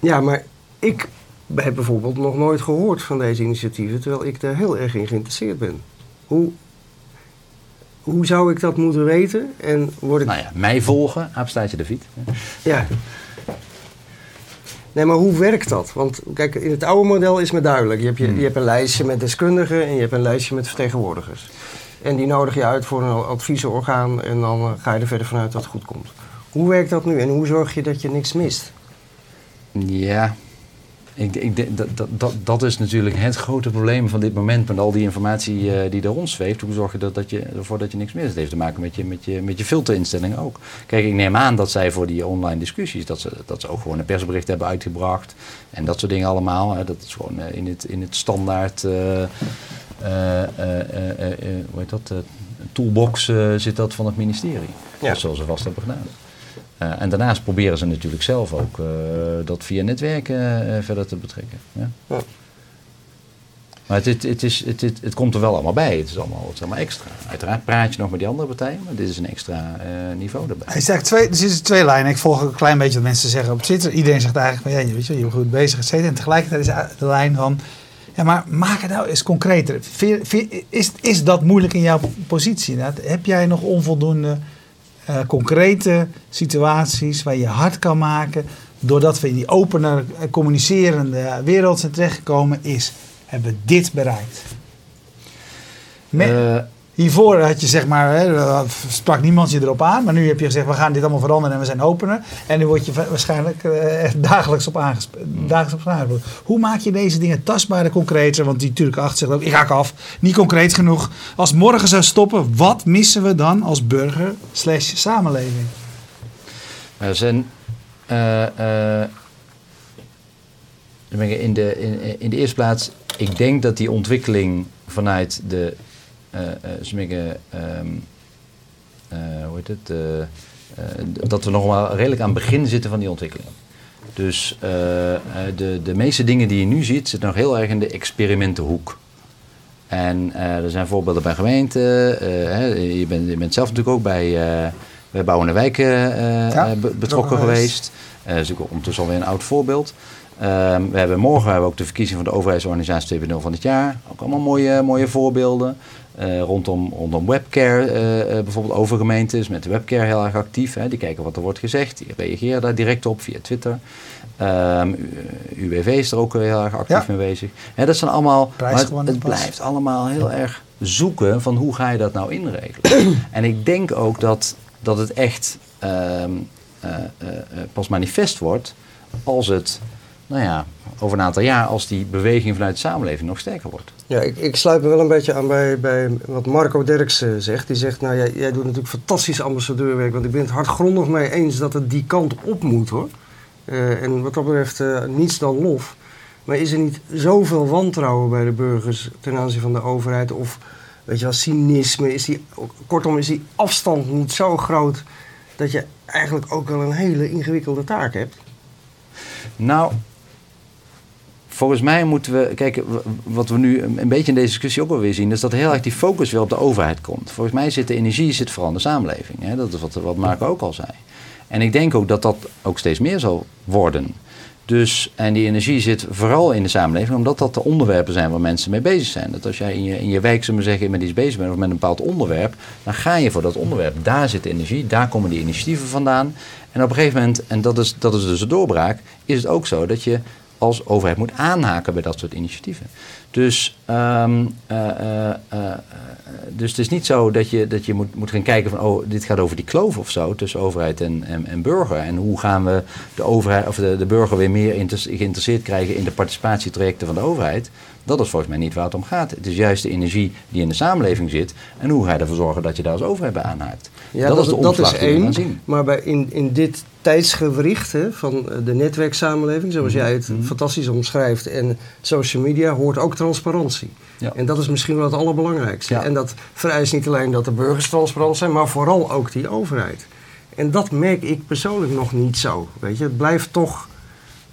Ja, maar ik heb bijvoorbeeld nog nooit gehoord van deze initiatieven, terwijl ik daar heel erg in geïnteresseerd ben. Hoe, hoe zou ik dat moeten weten? En word ik. Nou ja, mij volgen, aapstaatje de fiet. Ja. Nee, maar hoe werkt dat? Want kijk, in het oude model is me duidelijk. Je hebt, je, Hmm. je hebt een lijstje met deskundigen en je hebt een lijstje met vertegenwoordigers. En die nodig je uit voor een adviesorgaan en dan eh, ga je er verder vanuit dat het goed komt. Hoe werkt dat nu en hoe zorg je dat je niks mist? Ja, ik, ik, dat, dat, dat, is natuurlijk het grote probleem van dit moment met al die informatie eh, die er rondzweeft. Hoe zorg je dat, dat je ervoor dat je niks mist? Het heeft te maken met je, met je, met je filterinstellingen ook. Kijk, ik neem aan dat zij voor die online discussies, dat ze, dat ze ook gewoon een persbericht hebben uitgebracht. En dat soort dingen allemaal. Hè. Dat is gewoon eh, in, het, in het standaard, eh, hoe heet dat, toolbox zit dat van het ministerie. Ja. Zullen ze vast hebben gedaan. Eh, en daarnaast proberen ze natuurlijk zelf ook eh, dat via netwerken eh, verder te betrekken. Ja. Ja. Maar het, het, het, is, het, het, het komt er wel allemaal bij. Het is allemaal, het is allemaal extra. Uiteraard praat je nog met die andere partijen, maar dit is een extra eh, niveau erbij. Hij zegt twee, er zitten twee lijnen. Ik volg ook een klein beetje wat mensen zeggen op Twitter. Iedereen zegt eigenlijk van ja, je, weet je, je bent goed bezig, et cetera. En tegelijkertijd is de lijn van ja, maar maak het nou eens concreter. Is, is dat moeilijk in jouw positie? Nou, heb jij nog onvoldoende eh, concrete situaties waar je hard kan maken. Doordat we in die opener eh, communicerende wereld zijn terechtgekomen, is hebben we dit bereikt. Eh, Hiervoor had je zeg maar, hè, sprak niemand je erop aan, maar nu heb je gezegd we gaan dit allemaal veranderen en we zijn opener. En nu word je waarschijnlijk eh, echt dagelijks op, aangesp- dagelijks op aangesproken. Hoe maak je deze dingen tastbaarder, concreter? Want die Turk 8 zegt ook, ik haak af, niet concreet genoeg. Als morgen zou stoppen, wat missen we dan als burger slash samenleving? Er zijn. ben ik in, de, in, in de eerste plaats, ik denk dat die ontwikkeling vanuit de. Eh eh, sommige, ehm, eh, hoe heet het? dat we nog wel redelijk aan het begin zitten van die ontwikkeling. Dus de, de meeste dingen die je nu ziet, zitten nog heel erg in de experimentenhoek. En er zijn voorbeelden bij gemeenten. je, bent, je bent zelf natuurlijk ook bij, eh bij Bouwende Wijken Ja, betrokken geweest. dat is ook ondertussen alweer een oud voorbeeld. Ehm, we hebben morgen hebben we ook de verkiezing van de overheidsorganisatie 2.0 van het jaar. Ook allemaal mooie, mooie voorbeelden. Eh, rondom, rondom webcare, eh, eh, bijvoorbeeld over gemeentes met de webcare heel erg actief. Hè. Die kijken wat er wordt gezegd, die reageren daar direct op via Twitter. Ehm, UWV is er ook heel erg actief Ja. mee bezig. Hè, dat zijn allemaal, het, blijft allemaal heel erg zoeken van hoe ga je dat nou inregelen. en ik denk ook dat, dat het echt ehm, eh, eh, eh, pas manifest wordt als het, nou ja, over een aantal jaar, als die beweging vanuit de samenleving nog sterker wordt. Ja, ik, ik sluit me wel een beetje aan bij, bij wat Marco Derksen zegt. Die zegt, nou jij, jij doet natuurlijk fantastisch ambassadeurwerk. Want ik ben het hardgrondig mee eens dat het die kant op moet hoor. Eh, en wat dat betreft eh, niets dan lof. Maar is er niet zoveel wantrouwen bij de burgers ten aanzien van de overheid? Of weet je wel, cynisme? Is die, kortom, is die afstand niet zo groot dat je eigenlijk ook wel een hele ingewikkelde taak hebt? Nou, volgens mij moeten we. Kijk, wat we nu een beetje in deze discussie ook wel weer zien, is dat heel erg die focus weer op de overheid komt. Volgens mij zit de energie zit vooral in de samenleving. Hè? Dat is wat, wat Marco ook al zei. En ik denk ook dat dat ook steeds meer zal worden. Dus, en die energie zit vooral in de samenleving, omdat dat de onderwerpen zijn waar mensen mee bezig zijn. Dat als jij in je, in je wijk, zullen we zeggen, met iets bezig bent of met een bepaald onderwerp, dan ga je voor dat onderwerp. Daar zit de energie, daar komen die initiatieven vandaan. En op een gegeven moment, en dat is, dat is dus de doorbraak, is het ook zo dat je als overheid moet aanhaken bij dat soort initiatieven. Dus, ehm, eh, eh, eh, dus het is niet zo dat je, dat je moet, moet gaan kijken van, oh, dit gaat over die kloof of zo tussen overheid en, en, en burger. En hoe gaan we de, overheid, of de, de burger weer meer geïnteresseerd krijgen in de participatietrajecten van de overheid. Dat is volgens mij niet waar het om gaat. Het is juist de energie die in de samenleving zit. En hoe ga je ervoor zorgen dat je daar als overheid bij aanhaakt. Ja, dat, is de omslag die we één. zien. Maar bij in, in dit tijdsgewricht hè, van de netwerksamenleving, zoals Mhm. jij het fantastisch omschrijft, en social media, hoort ook transparantie. Ja. En dat is misschien wel het allerbelangrijkste. Ja. En dat vereist niet alleen dat de burgers transparant zijn, maar vooral ook die overheid. En dat merk ik persoonlijk nog niet zo. Weet je, het blijft toch,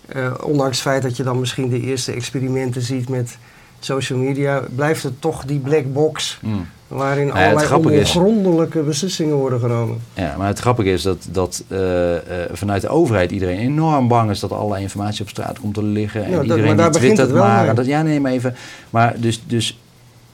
eh, ondanks het feit dat je dan misschien de eerste experimenten ziet met social media, blijft het toch die black box Mm. Waarin Nou ja, allerlei is- ongrondelijke beslissingen worden genomen. Ja, maar het grappige is dat, dat eh, eh, vanuit de overheid iedereen enorm bang is dat allerlei informatie op straat komt te liggen. En Ja, dat- iedereen maar daar die begint twittert het wel maar. Dat, ja, nee, maar even. Maar, dus, dus,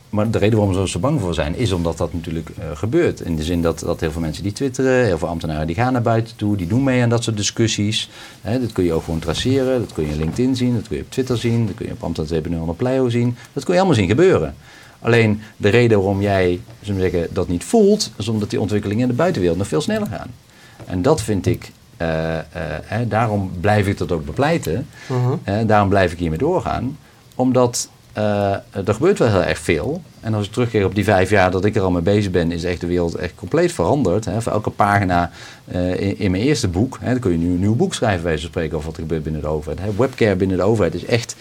maar de reden waarom ze zo bang voor zijn, is omdat dat natuurlijk eh, gebeurt. In de zin dat, dat heel veel mensen die twitteren, heel veel ambtenaren die gaan naar buiten toe, die doen mee aan dat soort discussies. Hè, dat kun je ook gewoon traceren, dat kun je op LinkedIn zien, dat kun je op Twitter zien, dat kun je op Ambtenaar 2.0 op Pleio zien. Dat kun je allemaal zien gebeuren. Alleen de reden waarom jij zullen we zeggen, dat niet voelt, is omdat die ontwikkelingen in de buitenwereld nog veel sneller gaan. En dat vind ik, eh, eh, hè, daarom blijf ik dat ook bepleiten. Mhm. hè, daarom blijf ik hiermee doorgaan. Omdat eh, er gebeurt wel heel erg veel. En als ik terugkeer op die vijf jaar dat ik er al mee bezig ben, is echt de wereld echt compleet veranderd. Hè. Voor elke pagina in, in mijn eerste boek, hè, dan kun je nu een nieuw boek schrijven, van spreken, over wat er gebeurt binnen de overheid. Hè. Webcare binnen de overheid is echt.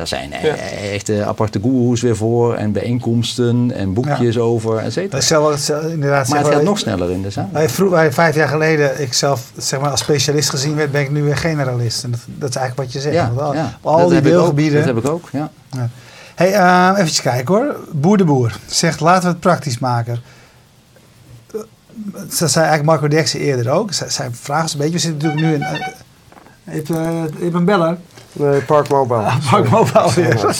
Daar zijn eh, Ja. echt eh, aparte gurus weer voor en bijeenkomsten en boekjes over, et Dat cetera. het- inderdaad, Maar het gaat nog sneller in de samenleving. Wij vijf jaar geleden, ik zelf zeg maar, als specialist gezien werd, ben ik nu weer generalist. En dat, dat is eigenlijk wat je zegt. Ja, al, ja. al Dat die ik deelgebieden. Dat heb ik ook, ja. Hey, eh, even kijken hoor. Boer de Boer zegt, laten we het praktisch maken. Eh, Dat zei eigenlijk Marco Derksen eerder ook. Zijn vraag is een beetje, we zitten natuurlijk nu in... eh, je, hebt, je hebt een beller. Nee, Park Mobile. Park Mobile weer.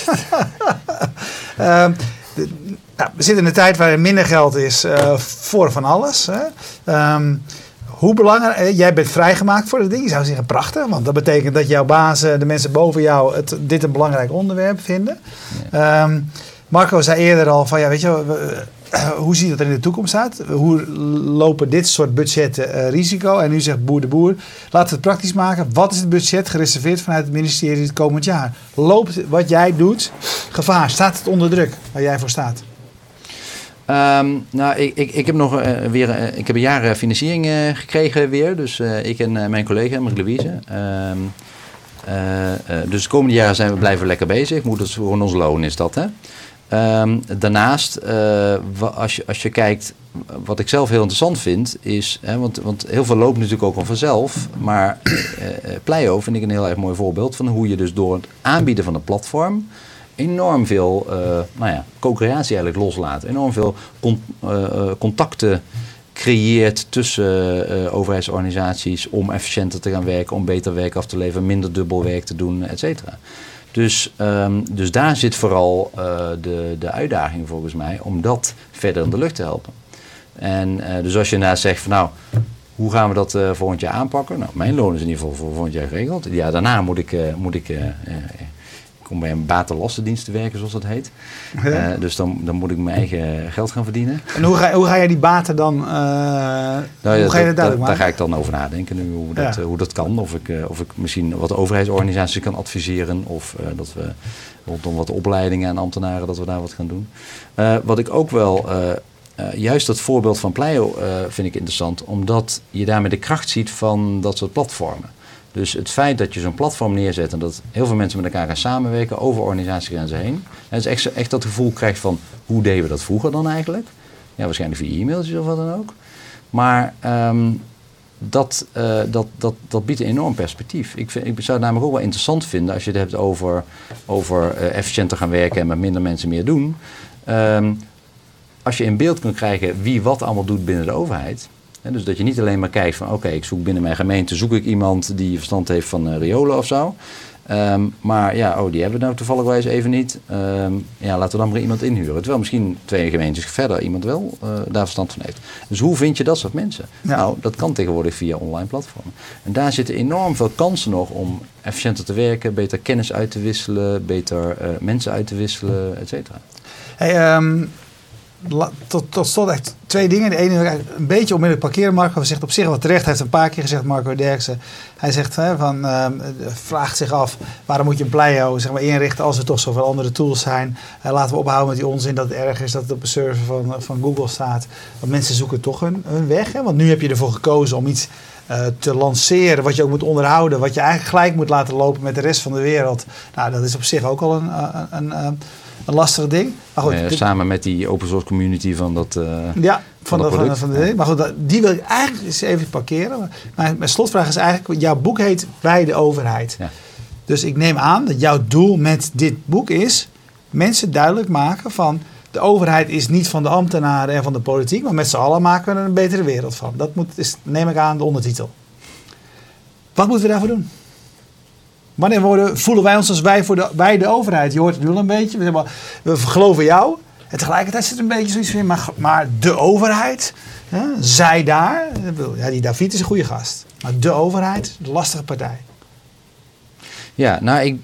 Ehm, de- Nou, we zitten in een tijd waar er minder geld is uh, voor van alles. Hè. Um, hoe belangrijk, eh, jij bent vrijgemaakt voor het ding. Je zou zeggen prachtig, want dat betekent dat jouw bazen, de mensen boven jou, het, dit een belangrijk onderwerp vinden. Ja. Um, Marco zei eerder al van ja, weet je, hoe ziet dat er in de toekomst uit? Hoe lopen dit soort budgetten uh, risico? En nu zegt Boer de Boer, laten we het praktisch maken. Wat is het budget gereserveerd vanuit het ministerie het komend jaar? Loopt wat jij doet gevaar? Staat het onder druk waar jij voor staat? Um, nou, ik, ik, ik heb nog uh, weer uh, ik heb een jaar financiering gekregen weer. Dus ik en mijn collega, Marie-Louise. Um, dus de komende jaren zijn we blijven lekker bezig. Moet het gewoon ons loon is dat, hè? Um, daarnaast, als, je, als je kijkt, wat ik zelf heel interessant vind, is, hè, want, want heel veel loopt natuurlijk ook al vanzelf, maar Pleio vind ik een heel erg mooi voorbeeld van hoe je dus door het aanbieden van een platform enorm veel uh, nou ja, co-creatie eigenlijk loslaat. Enorm veel con uh, contacten creëert tussen uh, overheidsorganisaties om efficiënter te gaan werken, om beter werk af te leveren, minder dubbel werk te doen, et cetera. Dus, um, dus daar zit vooral de, de uitdaging volgens mij om dat verder in de lucht te helpen. En dus als je daar zegt van nou, hoe gaan we dat volgend jaar aanpakken? Nou, mijn loon is in ieder geval voor volgend jaar geregeld. Ja, daarna moet ik, moet ik kom bij een batenlastendienst te werken, zoals dat heet. Uh, dus dan, dan moet ik mijn eigen geld gaan verdienen. En hoe ga, hoe ga je die baten dan, uh, nou, hoe ga je dat daar, daar ga ik dan over nadenken nu, hoe dat, ja. hoe dat kan. Of ik, uh, of ik misschien wat overheidsorganisaties kan adviseren. Of dat we rondom wat opleidingen en ambtenaren, dat we daar wat gaan doen. wat ik ook wel... juist dat voorbeeld van Pleio vind ik interessant, omdat je daarmee de kracht ziet van dat soort platformen. Dus het feit dat je zo'n platform neerzet en dat heel veel mensen met elkaar gaan samenwerken over organisatiegrenzen heen. En is echt, echt dat gevoel krijgt van hoe deden we dat vroeger dan eigenlijk? Ja, waarschijnlijk via e-mailtjes of wat dan ook. Maar um, dat, uh, dat, dat, dat biedt een enorm perspectief. Ik, vind, ik zou het namelijk ook wel interessant vinden als je het hebt over, over uh, efficiënter gaan werken en met minder mensen meer doen. Um, als je in beeld kunt krijgen wie wat allemaal doet binnen de overheid dus dat je niet alleen maar kijkt van oké, ik zoek binnen mijn gemeente, zoek ik iemand die verstand heeft van uh, riolen of zo. Um, maar ja, oh, die hebben we nou toevallig even niet. Um, ja, laten we dan maar iemand inhuren. Terwijl misschien twee gemeentes verder iemand wel uh, daar verstand van heeft. Dus hoe vind je dat soort mensen? Ja. Nou, dat kan tegenwoordig via online platformen. En daar zitten enorm veel kansen nog om efficiënter te werken, beter kennis uit te wisselen, beter uh, mensen uit te wisselen, et cetera. Hey, um tot, tot slot echt twee dingen. De ene een beetje onmiddellijk parkeren. Marco zegt op zich wat terecht. Hij heeft een paar keer gezegd, Marco Derksen. Hij zegt hè, van, uh, vraagt zich af waarom moet je een Pleio zeg maar, inrichten als er toch zoveel andere tools zijn. Uh, laten we ophouden met die onzin dat het erg is dat het op een server van, van Google staat. Want mensen zoeken toch hun, hun weg. Hè? Want nu heb je ervoor gekozen om iets te lanceren, wat je ook moet onderhouden, wat je eigenlijk gelijk moet laten lopen met de rest van de wereld. Nou, dat is op zich ook al een, een, een een lastig ding. Maar goed, samen met die open source community van dat. Uh, ja, van, van, de, van, van de, Maar goed, die wil ik eigenlijk eens even parkeren. Maar mijn slotvraag is eigenlijk: jouw boek heet Bij de overheid. Ja. Dus ik neem aan dat jouw doel met dit boek is mensen duidelijk maken van. De overheid is niet van de ambtenaren en van de politiek, maar met z'n allen maken we er een betere wereld van. Dat moet, is, neem ik aan, de ondertitel. Wat moeten we daarvoor doen? Wanneer worden, voelen wij ons als wij, voor de, wij de overheid? Je hoort het nu al een beetje. We, maar, we geloven jou. En tegelijkertijd zit er een beetje zoiets van, maar, maar de overheid, zij daar. Ja, die David is een goede gast. Maar de overheid, de lastige partij. Ja, nou, ik,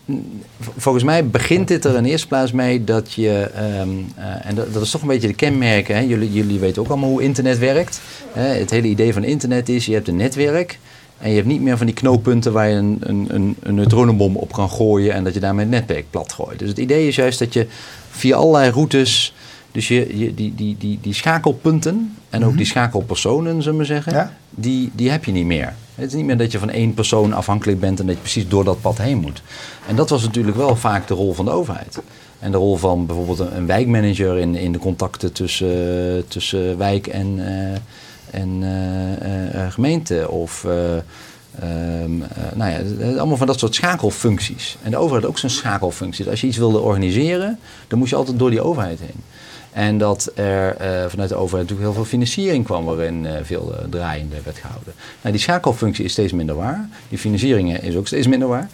volgens mij begint dit er in eerste plaats mee dat je, um, uh, en dat, dat, is toch een beetje de kenmerken, hè? Jullie, jullie weten ook allemaal hoe internet werkt. Hè? Het hele idee van internet is, je hebt een netwerk en je hebt niet meer van die knooppunten waar je een, een, een, een neutronenbom op kan gooien en dat je daarmee het netwerk plat gooit. Dus het idee is juist dat je via allerlei routes, dus je, je, die, die, die, die schakelpunten en ook mhm. die schakelpersonen, zullen we zeggen, die, die heb je niet meer. Het is niet meer dat je van één persoon afhankelijk bent en dat je precies door dat pad heen moet. En dat was natuurlijk wel vaak de rol van de overheid. En de rol van bijvoorbeeld een, wijkmanager in, in de contacten tussen, tussen wijk en, uh, en uh, gemeente. Of um, nou ja, allemaal van dat soort schakelfuncties. En de overheid ook zijn schakelfunctie. Dus als je iets wilde organiseren, dan moest je altijd door die overheid heen. En dat er vanuit de overheid natuurlijk heel veel financiering kwam waarin veel draaiende werd gehouden. Nou, die schakelfunctie is steeds minder waar. Die financiering is ook steeds minder waar.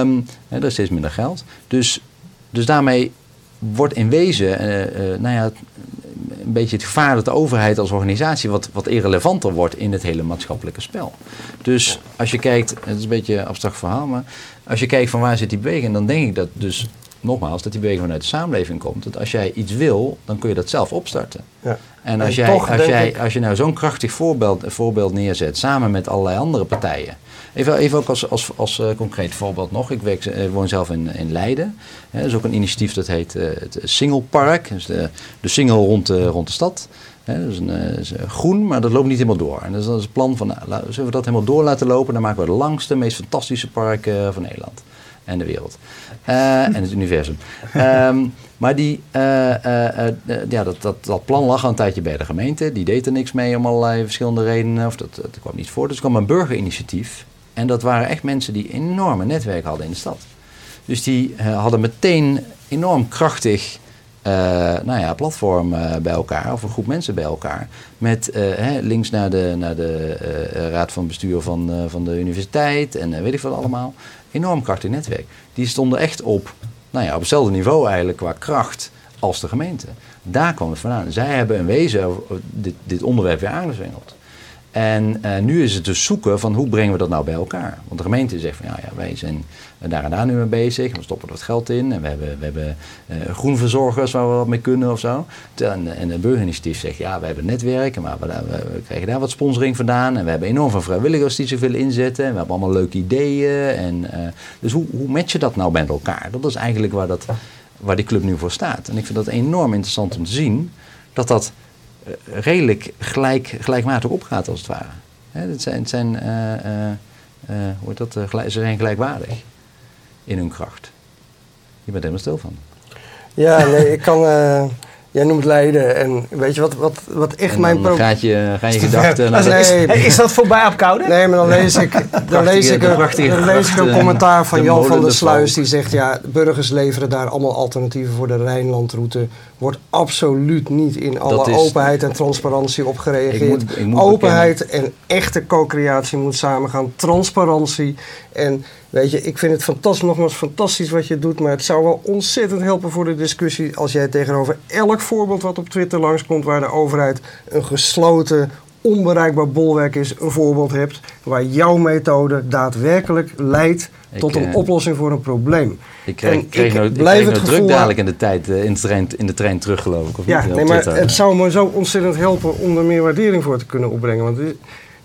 Um, er is steeds minder geld. Dus, dus daarmee wordt in wezen, eh, eh, nou ja, een beetje het gevaar dat de overheid als organisatie wat, wat irrelevanter wordt in het hele maatschappelijke spel. Dus als je kijkt, het is een beetje een abstract verhaal, maar als je kijkt van waar zit die beweging, dan denk ik dat dus nogmaals dat die beweging vanuit de samenleving komt. Dat als jij iets wil, dan kun je dat zelf opstarten. Ja. En als, En jij, als, jij, ik- als je nou zo'n krachtig voorbeeld, voorbeeld neerzet, samen met allerlei andere partijen. Even, even ook als, als, als eh, concreet voorbeeld nog. Ik werk, eh, woon zelf in, in Leiden. Er is ook een initiatief dat heet eh, het Singelpark. Dus de, de single rond de, rond de stad. Dat is een, is, groen, maar dat loopt niet helemaal door. En dat is het plan van, nou, zullen we dat helemaal door laten lopen? Dan maken we het langste, meest fantastische park van Nederland. En de wereld. En het universum. Ehm, maar die, ja, dat, dat, dat plan lag al een tijdje bij de gemeente. Die deed er niks mee om allerlei verschillende redenen. Of dat, dat kwam niet voor. Dus er kwam een burgerinitiatief. En dat waren echt mensen die enorme netwerken hadden in de stad. Dus die eh, hadden meteen enorm krachtig eh, nou ja, platform eh, bij elkaar, of een groep mensen bij elkaar. Met hè, links naar de, naar de raad van bestuur van, van de universiteit en weet ik wat allemaal. Enorm krachtig netwerk. Die stonden echt op, nou ja, op hetzelfde niveau eigenlijk qua kracht als de gemeente. Daar kwam het vandaan. Zij hebben in wezen dit, dit onderwerp weer aangezwengeld. En eh, nu is het dus zoeken van hoe brengen we dat nou bij elkaar. Want de gemeente zegt van ja, ja wij zijn daar en daar nu mee bezig. We stoppen er wat geld in. En we hebben, we hebben eh, groenverzorgers waar we wat mee kunnen of zo. En, de burgerinitiatief zegt ja, we hebben netwerken. Maar we, krijgen daar wat sponsoring vandaan. En we hebben enorm veel vrijwilligers die zich willen inzetten. En we hebben allemaal leuke ideeën. En, eh, dus hoe, hoe match je dat nou met elkaar? Dat is eigenlijk waar, dat, waar die club nu voor staat. En ik vind dat enorm interessant om te zien dat dat redelijk gelijk, gelijkmatig opgaat als het ware. Hè, het zijn, het zijn, eh, eh, eh, dat, gelijk- ze zijn gelijkwaardig in hun kracht. Je bent helemaal stil van. Ja, nee, ik kan... jij noemt Leiden en weet je wat, wat, wat echt En mijn probleem... gaat je, gaan je gedachten naar Is, Nee. dat voorbij op koude? Nee, maar dan lees ik, dan lees ik, een, dan lees ik een commentaar van Jan van der de Sluis. Die zegt, ja, burgers leveren daar allemaal alternatieven voor de Rijnlandroute. Wordt absoluut niet in alle is- openheid en transparantie op gereageerd. Ik moet- ik moet openheid en echte co-creatie moet samengaan. Transparantie. En weet je, ik vind het fantastisch, nogmaals fantastisch wat je doet. Maar het zou wel ontzettend helpen voor de discussie als jij tegenover elk voorbeeld wat op Twitter langskomt waar de overheid een gesloten onbereikbaar bolwerk is, een voorbeeld hebt waar jouw methode daadwerkelijk leidt Ik, tot een eh, oplossing voor een probleem. Ik kreeg, En kreeg ik nou, blijf kreeg het nou druk dadelijk in de tijd, eh, in de trein, in de trein terug geloof ik. Of Ja, niet, nee, maar Twitter. het zou me zo ontzettend helpen om er meer waardering voor te kunnen opbrengen. Want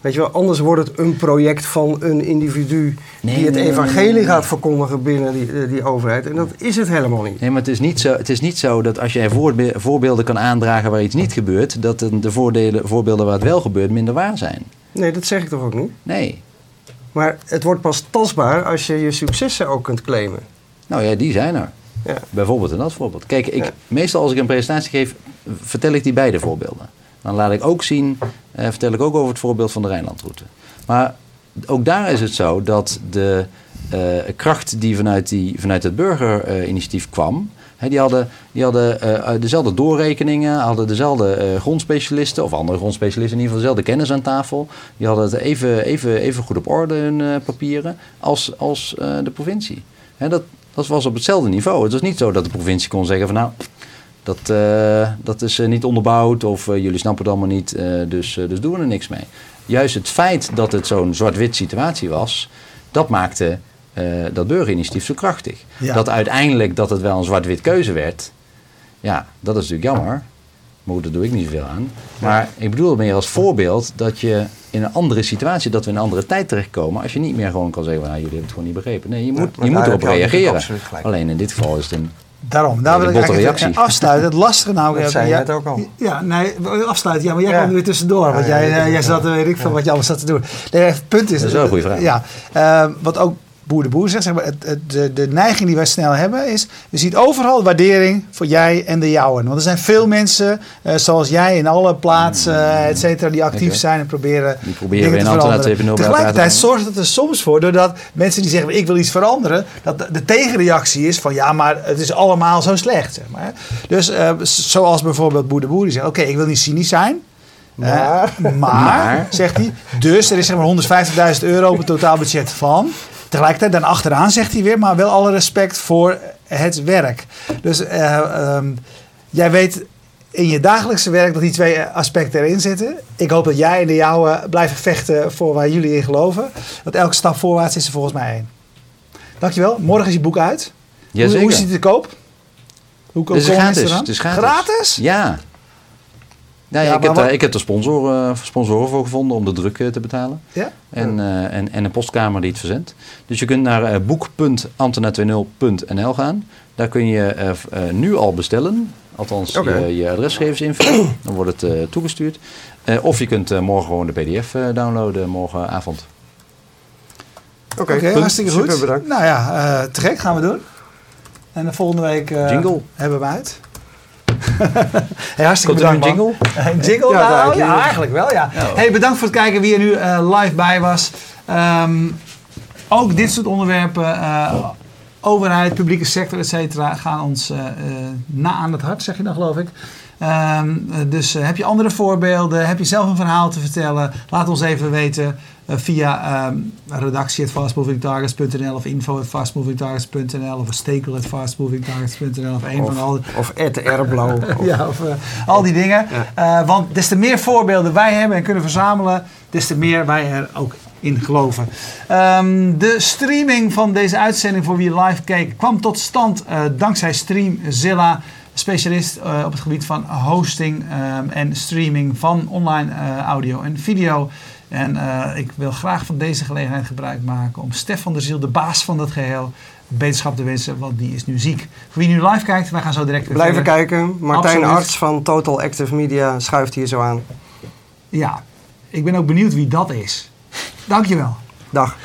weet je wel, anders wordt het een project van een individu Nee, die het nee, evangelie nee. gaat verkondigen binnen die, eh, die overheid. En dat is het helemaal niet. Nee, maar het is, niet zo, het is niet zo dat als jij voorbe- voorbeelden kan aandragen waar iets niet gebeurt, dat de de voordelen, voorbeelden waar het wel gebeurt minder waar zijn. Nee, dat zeg ik toch ook niet? Nee. Maar het wordt pas tastbaar als je je successen ook kunt claimen. Nou ja, die zijn er. Ja. Bijvoorbeeld in dat voorbeeld. Kijk, ik, Ja. meestal als ik een presentatie geef, vertel ik die beide voorbeelden. Dan laat ik ook zien, eh, vertel ik ook over het voorbeeld van de Rijnlandroute. Maar ook daar is het zo dat de eh, kracht die vanuit, die, vanuit het burgerinitiatief kwam, die hadden, die hadden eh, dezelfde doorrekeningen, hadden dezelfde grondspecialisten, of andere grondspecialisten in ieder geval, dezelfde kennis aan tafel. Die hadden het even, even, even goed op orde, hun papieren, als, als de provincie. Dat, dat was op hetzelfde niveau. Het was niet zo dat de provincie kon zeggen van nou, dat, eh, dat is eh, niet onderbouwd of eh, jullie snappen het allemaal niet, dus, dus doen we er niks mee. Juist het feit dat het zo'n zwart-wit situatie was, dat maakte dat burgerinitiatief zo krachtig. Ja. Dat uiteindelijk dat het wel een zwart-wit keuze werd, ja, dat is natuurlijk jammer. Maar goed, daar doe ik niet zoveel aan. Maar ik bedoel het meer als voorbeeld dat je in een andere situatie, dat we in een andere tijd terechtkomen. Als je niet meer gewoon kan zeggen, van, nou, jullie hebben het gewoon niet begrepen. Nee, je moet, je moet erop reageren. Alleen in dit geval is het een Daarom, daar wil ik eigenlijk reactie. afsluiten. Het lastige nou... Dat ja, zei je net ook al. Ja, nee, afsluiten. Ja, maar jij Ja. kwam er weer tussendoor. Want Ja, jij, ja, eh, jij zat, weet ik veel wat je allemaal zat te doen. Nee, het punt is... Dat is wel een goede vraag. Ja, eh, wat ook Boer de Boer zegt, zeg maar, het, het- de, de neiging die wij snel hebben is... Je ziet overal waardering voor jij en de jouwen. Want er zijn veel mensen, eh, zoals jij, in alle plaatsen, eh, et cetera... die actief zijn en proberen Die proberen weer te een Ambtenaar veranderen. 2.0 bij elkaar te Tegelijkertijd zorgt het er soms voor, doordat mensen die zeggen... ik wil iets veranderen, dat de, de tegenreactie is van... ja, maar het is allemaal zo slecht, zeg maar. Dus eh, zoals bijvoorbeeld Boer de Boer, die zegt... oké, ik wil niet cynisch zijn... Maar- Eh, maar, Maar. zegt hij, dus er is zeg maar 150.000 euro op het totaalbudget van. Tegelijkertijd dan achteraan zegt hij weer, maar wel alle respect voor het werk. Dus eh, ehm, jij weet in je dagelijkse werk dat die twee aspecten erin zitten. Ik hoop dat jij en de jouwe blijven vechten voor waar jullie in geloven. Want elke stap voorwaarts is er volgens mij één. Dankjewel. Morgen is je boek uit. Hoe, Jazeker. hoe is het te koop? Hoe komen mensen gratis. Het is gratis. Gratis? Ja. Nou ja, Ja, ik, heb wat- daar, ik heb er sponsoren, sponsoren voor gevonden om de druk eh, te betalen. Ja? En, eh, en, en een postkamer die het verzendt. Dus je kunt naar eh, boek.ambtenaar20.nl gaan. Daar kun je eh, eh, nu al bestellen. Althans, je, je adresgevers invullen. Dan wordt het eh, toegestuurd. Eh, of je kunt eh, morgen gewoon de pdf eh, downloaden morgenavond. Oké, Oké, hartstikke goed. Super bedankt. Nou ja, eh, gek gaan we doen. En de volgende week eh, Jingle. hebben we uit. Hey, hartstikke bedankt, een jingle? Een jingle? Ja, nou, ja, eigenlijk wel, ja. Ja. Hey, bedankt voor het kijken wie er nu eh, live bij was. Ehm, ook dit soort onderwerpen, eh, overheid, publieke sector, et cetera, gaan ons eh, na aan het hart, zeg je dan geloof ik. Ehm, eh, dus eh, heb je andere voorbeelden? Heb je zelf een verhaal te vertellen? Laat ons even weten eh, via ehm redactie.fastmovingtargets.nl of info.fastmovingtargets.nl of stekel.fastmovingtargets.nl of een Of, van al of Ed Erblo. ja, of eh, al die dingen. Want des te meer voorbeelden wij hebben en kunnen verzamelen, des te meer wij er ook in geloven. Ehm, de streaming van deze uitzending voor wie live keek kwam tot stand eh, dankzij Streamzilla. Specialist eh, op het gebied van hosting ehm, en streaming van online eh, audio en video. En eh, ik wil graag van deze gelegenheid gebruik maken om Stefan de Ziel, de baas van dat geheel, beterschap te wensen, want die is nu ziek. Voor wie nu live kijkt, wij gaan zo direct weer Blijven verder. kijken. Martijn Absoluut. Arts van Total Active Media schuift hier zo aan. Ja, ik ben ook benieuwd wie dat is. Dankjewel. Dag.